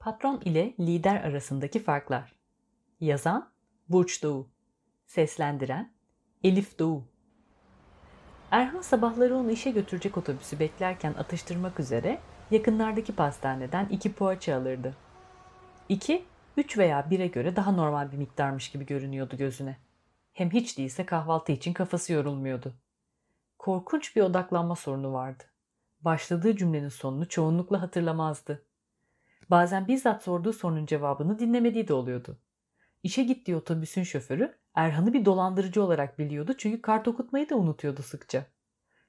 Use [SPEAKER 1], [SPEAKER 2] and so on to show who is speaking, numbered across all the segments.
[SPEAKER 1] Patron ile lider arasındaki farklar. Yazan Burç Doğu. Seslendiren Elif Doğu. Erhan sabahları onu işe götürecek otobüsü beklerken atıştırmak üzere yakınlardaki pastaneden iki poğaça alırdı. İki, üç veya bire göre daha normal bir miktarmış gibi görünüyordu gözüne. Hem hiç değilse kahvaltı için kafası yorulmuyordu. Korkunç bir odaklanma sorunu vardı. Başladığı cümlenin sonunu çoğunlukla hatırlamazdı. Bazen bizzat sorduğu sorunun cevabını dinlemediği de oluyordu. İşe gittiği otobüsün şoförü Erhan'ı bir dolandırıcı olarak biliyordu çünkü kart okutmayı da unutuyordu sıkça.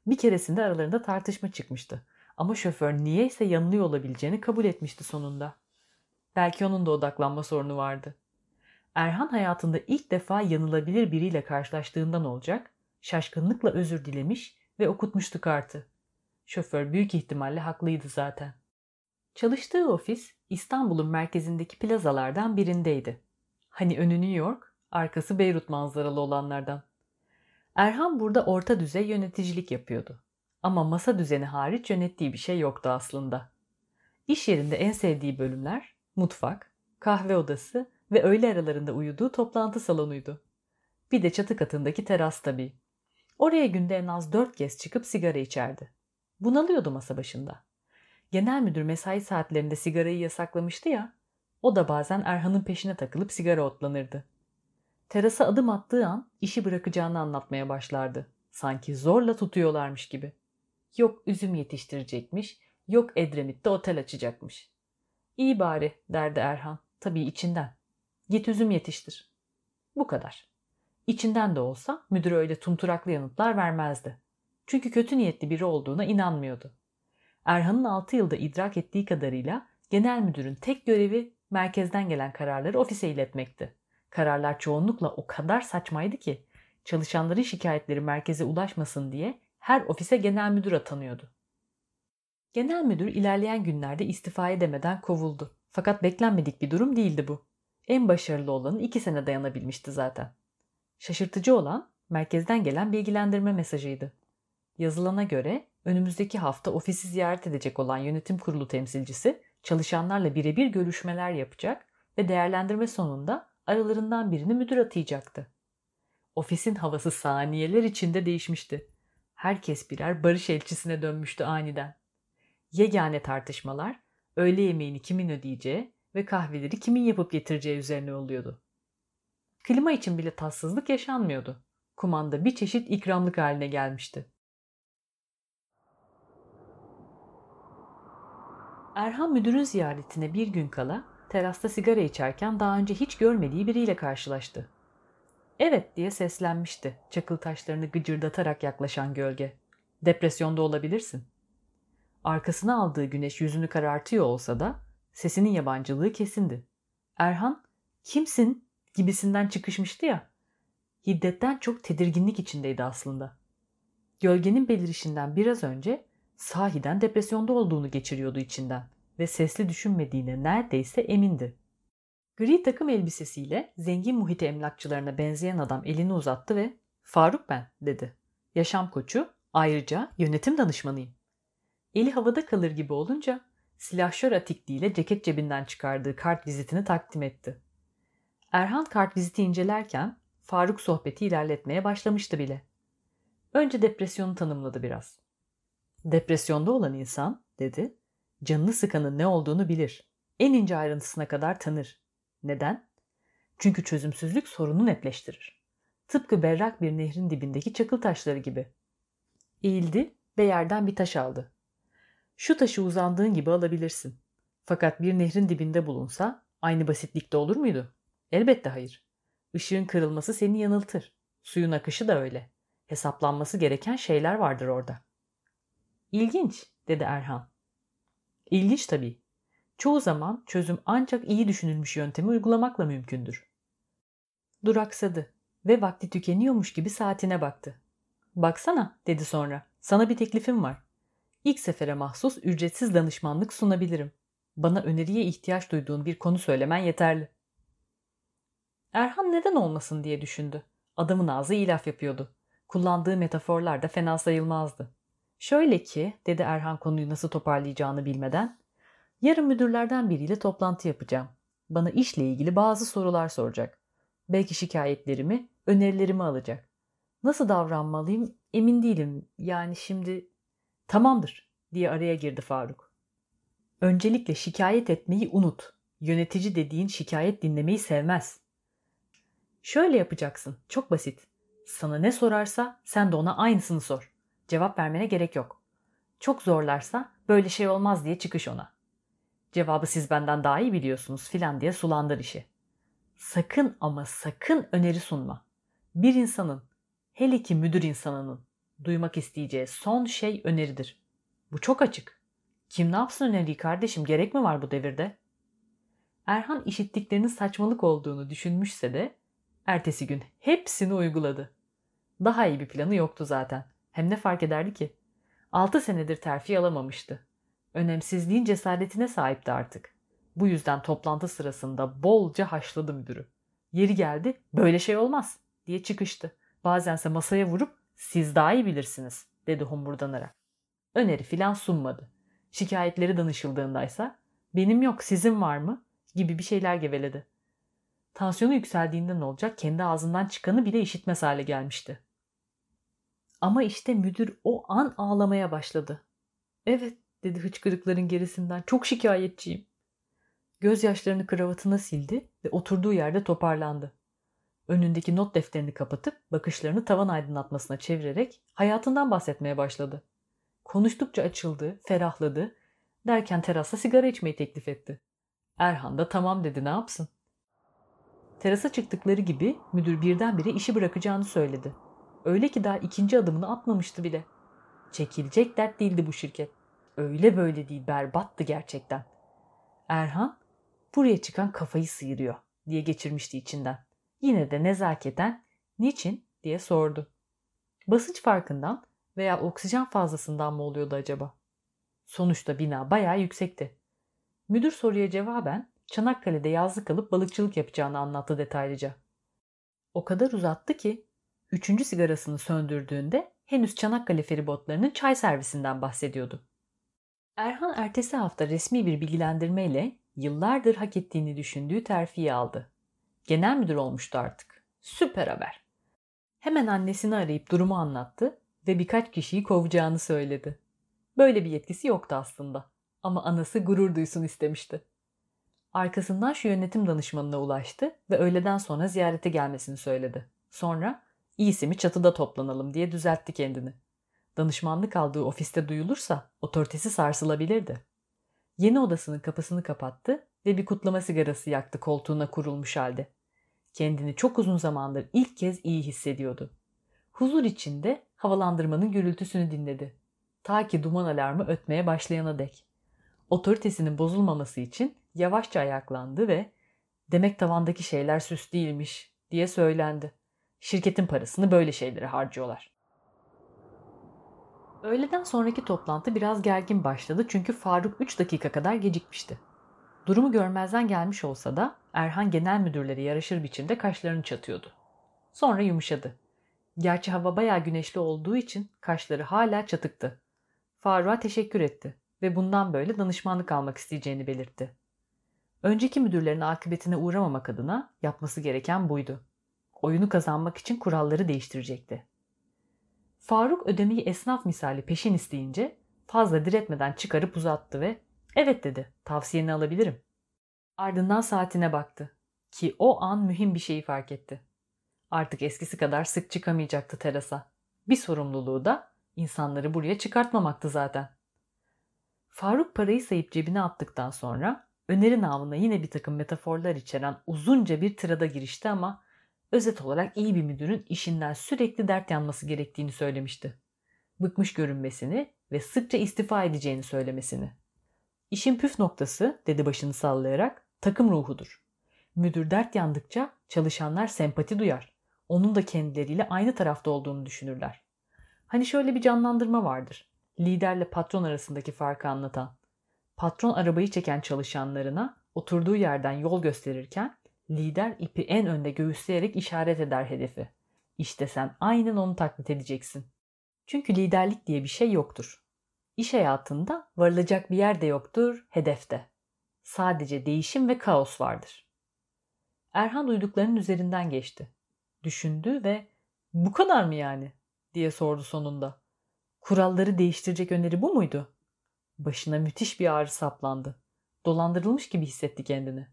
[SPEAKER 1] Bir keresinde aralarında tartışma çıkmıştı. Ama şoför niyeyse yanılıyor olabileceğini kabul etmişti sonunda. Belki onun da odaklanma sorunu vardı. Erhan hayatında ilk defa yanılabilir biriyle karşılaştığından olacak, şaşkınlıkla özür dilemiş ve okutmuştu kartı. Şoför büyük ihtimalle haklıydı zaten. Çalıştığı ofis İstanbul'un merkezindeki plazalardan birindeydi. Hani önü New York, arkası Beyrut manzaralı olanlardan. Erhan burada orta düzey yöneticilik yapıyordu. Ama masa düzeni hariç yönettiği bir şey yoktu aslında. İş yerinde en sevdiği bölümler mutfak, kahve odası ve öğle aralarında uyuduğu toplantı salonuydu. Bir de çatı katındaki teras tabii. Oraya günde en az dört kez çıkıp sigara içerdi. Bunalıyordu masa başında. Genel müdür mesai saatlerinde sigarayı yasaklamıştı ya, o da bazen Erhan'ın peşine takılıp sigara otlanırdı. Terasa adım attığı an işi bırakacağını anlatmaya başlardı. Sanki zorla tutuyorlarmış gibi. Yok üzüm yetiştirecekmiş, yok Edremit'te otel açacakmış. İyi bari derdi Erhan, tabii içinden. Git üzüm yetiştir. Bu kadar. İçinden de olsa müdür öyle tunturaklı yanıtlar vermezdi. Çünkü kötü niyetli biri olduğuna inanmıyordu. Erhan'ın 6 yılda idrak ettiği kadarıyla genel müdürün tek görevi merkezden gelen kararları ofise iletmekti. Kararlar çoğunlukla o kadar saçmaydı ki çalışanların şikayetleri merkeze ulaşmasın diye her ofise genel müdür atanıyordu. Genel müdür ilerleyen günlerde istifa edemeden kovuldu. Fakat beklenmedik bir durum değildi bu. En başarılı olanı iki sene dayanabilmişti zaten. Şaşırtıcı olan merkezden gelen bilgilendirme mesajıydı. Yazılana göre önümüzdeki hafta ofisi ziyaret edecek olan yönetim kurulu temsilcisi çalışanlarla birebir görüşmeler yapacak ve değerlendirme sonunda aralarından birini müdür atayacaktı. Ofisin havası saniyeler içinde değişmişti. Herkes birer barış elçisine dönmüştü aniden. Yegane tartışmalar öğle yemeğini kimin ödeyeceği ve kahveleri kimin yapıp getireceği üzerine oluyordu. Klima için bile tatsızlık yaşanmıyordu. Kumanda bir çeşit ikramlık haline gelmişti. Erhan müdürün ziyaretine bir gün kala terasta sigara içerken daha önce hiç görmediği biriyle karşılaştı. Evet diye seslenmişti çakıl taşlarını gıcırdatarak yaklaşan gölge. Depresyonda olabilirsin. Arkasına aldığı güneş yüzünü karartıyor olsa da sesinin yabancılığı kesindi. Erhan kimsin gibisinden çıkışmıştı ya. Hiddetten çok tedirginlik içindeydi aslında. Gölgenin belirişinden biraz önce sahiden depresyonda olduğunu geçiriyordu içinden ve sesli düşünmediğine neredeyse emindi. Gri takım elbisesiyle zengin muhit emlakçılarına benzeyen adam elini uzattı ve ''Faruk ben'' dedi. Yaşam koçu, ayrıca yönetim danışmanıyım. Eli havada kalır gibi olunca silahşör atikliğiyle ceket cebinden çıkardığı kart vizitini takdim etti. Erhan kart viziti incelerken Faruk sohbeti ilerletmeye başlamıştı bile. Önce depresyonu tanımladı biraz. Depresyonda olan insan, dedi, canını sıkanın ne olduğunu bilir. En ince ayrıntısına kadar tanır. Neden? Çünkü çözümsüzlük sorunu netleştirir. Tıpkı berrak bir nehrin dibindeki çakıl taşları gibi. Eğildi ve yerden bir taş aldı. Şu taşı uzandığın gibi alabilirsin. Fakat bir nehrin dibinde bulunsa aynı basitlikte olur muydu? Elbette hayır. Işığın kırılması seni yanıltır. Suyun akışı da öyle. Hesaplanması gereken şeyler vardır orada. İlginç, dedi Erhan. İlginç tabii. Çoğu zaman çözüm ancak iyi düşünülmüş yöntemi uygulamakla mümkündür. Duraksadı ve vakti tükeniyormuş gibi saatine baktı. Baksana, dedi sonra. Sana bir teklifim var. İlk sefere mahsus ücretsiz danışmanlık sunabilirim. Bana öneriye ihtiyaç duyduğun bir konu söylemen yeterli. Erhan neden olmasın diye düşündü. Adamın ağzı iyi laf yapıyordu. Kullandığı metaforlar da fena sayılmazdı. Şöyle ki, dedi Erhan konuyu nasıl toparlayacağını bilmeden, Yarın müdürlerden biriyle toplantı yapacağım. Bana işle ilgili bazı sorular soracak. Belki şikayetlerimi, önerilerimi alacak. Nasıl davranmalıyım emin değilim. Yani şimdi tamamdır diye araya girdi Faruk. Öncelikle şikayet etmeyi unut. Yönetici dediğin şikayet dinlemeyi sevmez. Şöyle yapacaksın. Çok basit. Sana ne sorarsa sen de ona aynısını sor. Cevap vermene gerek yok. Çok zorlarsa böyle şey olmaz diye çıkış ona. Cevabı siz benden daha iyi biliyorsunuz filan diye sulandır işi. Sakın ama sakın öneri sunma. Bir insanın, hele ki müdür insanının duymak isteyeceği son şey öneridir. Bu çok açık. Kim ne yapsın öneriyi kardeşim gerek mi var bu devirde? Erhan işittiklerinin saçmalık olduğunu düşünmüşse de ertesi gün hepsini uyguladı. Daha iyi bir planı yoktu zaten. Hem ne fark ederdi ki? Altı senedir terfi alamamıştı. Önemsizliğin cesaretine sahipti artık. Bu yüzden toplantı sırasında bolca haşladı müdürü. Yeri geldi böyle şey olmaz diye çıkıştı. Bazense masaya vurup siz daha iyi bilirsiniz dedi homurdanarak. Öneri filan sunmadı. Şikayetleri danışıldığındaysa benim yok sizin var mı gibi bir şeyler geveledi. Tansiyonu yükseldiğinde ne olacak kendi ağzından çıkanı bile işitmez hale gelmişti. Ama işte müdür o an ağlamaya başladı. Evet dedi hıçkırıkların gerisinden çok şikayetçiyim. Gözyaşlarını kravatına sildi ve oturduğu yerde toparlandı. Önündeki not defterini kapatıp bakışlarını tavan aydınlatmasına çevirerek hayatından bahsetmeye başladı. Konuştukça açıldı, ferahladı. Derken terasta sigara içmeyi teklif etti. Erhan da tamam dedi ne yapsın. Terasa çıktıkları gibi müdür birdenbire işi bırakacağını söyledi. Öyle ki daha ikinci adımını atmamıştı bile. Çekilecek dert değildi bu şirket. Öyle böyle değil berbattı gerçekten. Erhan buraya çıkan kafayı sıyırıyor diye geçirmişti içinden. Yine de nezaketen niçin diye sordu. Basınç farkından veya oksijen fazlasından mı oluyordu acaba? Sonuçta bina bayağı yüksekti. Müdür soruya cevaben Çanakkale'de yazlık alıp balıkçılık yapacağını anlattı detaylıca. O kadar uzattı ki üçüncü sigarasını söndürdüğünde henüz Çanakkale feribotlarının çay servisinden bahsediyordu. Erhan ertesi hafta resmi bir bilgilendirmeyle yıllardır hak ettiğini düşündüğü terfiyi aldı. Genel müdür olmuştu artık. Süper haber. Hemen annesini arayıp durumu anlattı ve birkaç kişiyi kovacağını söyledi. Böyle bir yetkisi yoktu aslında ama anası gurur duysun istemişti. Arkasından şu yönetim danışmanına ulaştı ve öğleden sonra ziyarete gelmesini söyledi. Sonra iyisi mi çatıda toplanalım diye düzeltti kendini. Danışmanlık aldığı ofiste duyulursa otoritesi sarsılabilirdi. Yeni odasının kapısını kapattı ve bir kutlama sigarası yaktı koltuğuna kurulmuş halde. Kendini çok uzun zamandır ilk kez iyi hissediyordu. Huzur içinde havalandırmanın gürültüsünü dinledi. Ta ki duman alarmı ötmeye başlayana dek. Otoritesinin bozulmaması için yavaşça ayaklandı ve demek tavandaki şeyler süs değilmiş diye söylendi. Şirketin parasını böyle şeylere harcıyorlar. Öğleden sonraki toplantı biraz gergin başladı çünkü Faruk 3 dakika kadar gecikmişti. Durumu görmezden gelmiş olsa da Erhan genel müdürleri yaraşır biçimde kaşlarını çatıyordu. Sonra yumuşadı. Gerçi hava bayağı güneşli olduğu için kaşları hala çatıktı. Faruk'a teşekkür etti ve bundan böyle danışmanlık almak isteyeceğini belirtti. Önceki müdürlerin akıbetine uğramamak adına yapması gereken buydu. Oyunu kazanmak için kuralları değiştirecekti. Faruk ödemeyi esnaf misali peşin isteyince fazla diretmeden çıkarıp uzattı ve evet dedi tavsiyeni alabilirim. Ardından saatine baktı ki o an mühim bir şeyi fark etti. Artık eskisi kadar sık çıkamayacaktı terasa. Bir sorumluluğu da insanları buraya çıkartmamaktı zaten. Faruk parayı sayıp cebine attıktan sonra öneri namına yine bir takım metaforlar içeren uzunca bir tırada girişti ama özet olarak iyi bir müdürün işinden sürekli dert yanması gerektiğini söylemişti. Bıkmış görünmesini ve sıkça istifa edeceğini söylemesini. İşin püf noktası, dedi başını sallayarak, takım ruhudur. Müdür dert yandıkça çalışanlar sempati duyar. Onun da kendileriyle aynı tarafta olduğunu düşünürler. Hani şöyle bir canlandırma vardır. Liderle patron arasındaki farkı anlatan. Patron arabayı çeken çalışanlarına oturduğu yerden yol gösterirken lider ipi en önde göğüsleyerek işaret eder hedefi. İşte sen aynen onu taklit edeceksin. Çünkü liderlik diye bir şey yoktur. İş hayatında varılacak bir yer de yoktur, hedefte. Sadece değişim ve kaos vardır. Erhan duyduklarının üzerinden geçti. Düşündü ve bu kadar mı yani diye sordu sonunda. Kuralları değiştirecek öneri bu muydu? Başına müthiş bir ağrı saplandı. Dolandırılmış gibi hissetti kendini.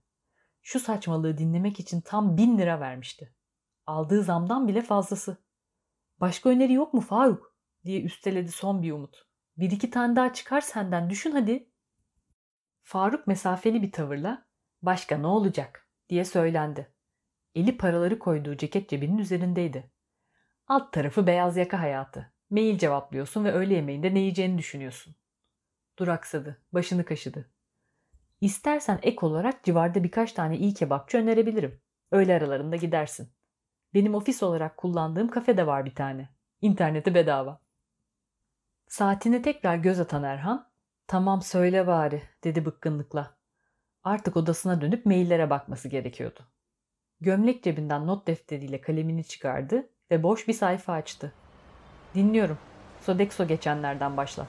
[SPEAKER 1] Şu saçmalığı dinlemek için tam bin lira vermişti. Aldığı zamdan bile fazlası. Başka öneri yok mu Faruk? diye üsteledi son bir umut. Bir iki tane daha çıkar senden düşün hadi. Faruk mesafeli bir tavırla başka ne olacak diye söylendi. Eli paraları koyduğu ceket cebinin üzerindeydi. Alt tarafı beyaz yaka hayatı. Mail cevaplıyorsun ve öğle yemeğinde ne yiyeceğini düşünüyorsun. Duraksadı, başını kaşıdı. İstersen ek olarak civarda birkaç tane iyi kebapçı önerebilirim. Öğle aralarında gidersin. Benim ofis olarak kullandığım kafede var bir tane. İnterneti bedava. Saatine tekrar göz atan Erhan, tamam söyle bari dedi bıkkınlıkla. Artık odasına dönüp maillere bakması gerekiyordu. Gömlek cebinden not defteriyle kalemini çıkardı ve boş bir sayfa açtı. Dinliyorum. Sodexo geçenlerden başla.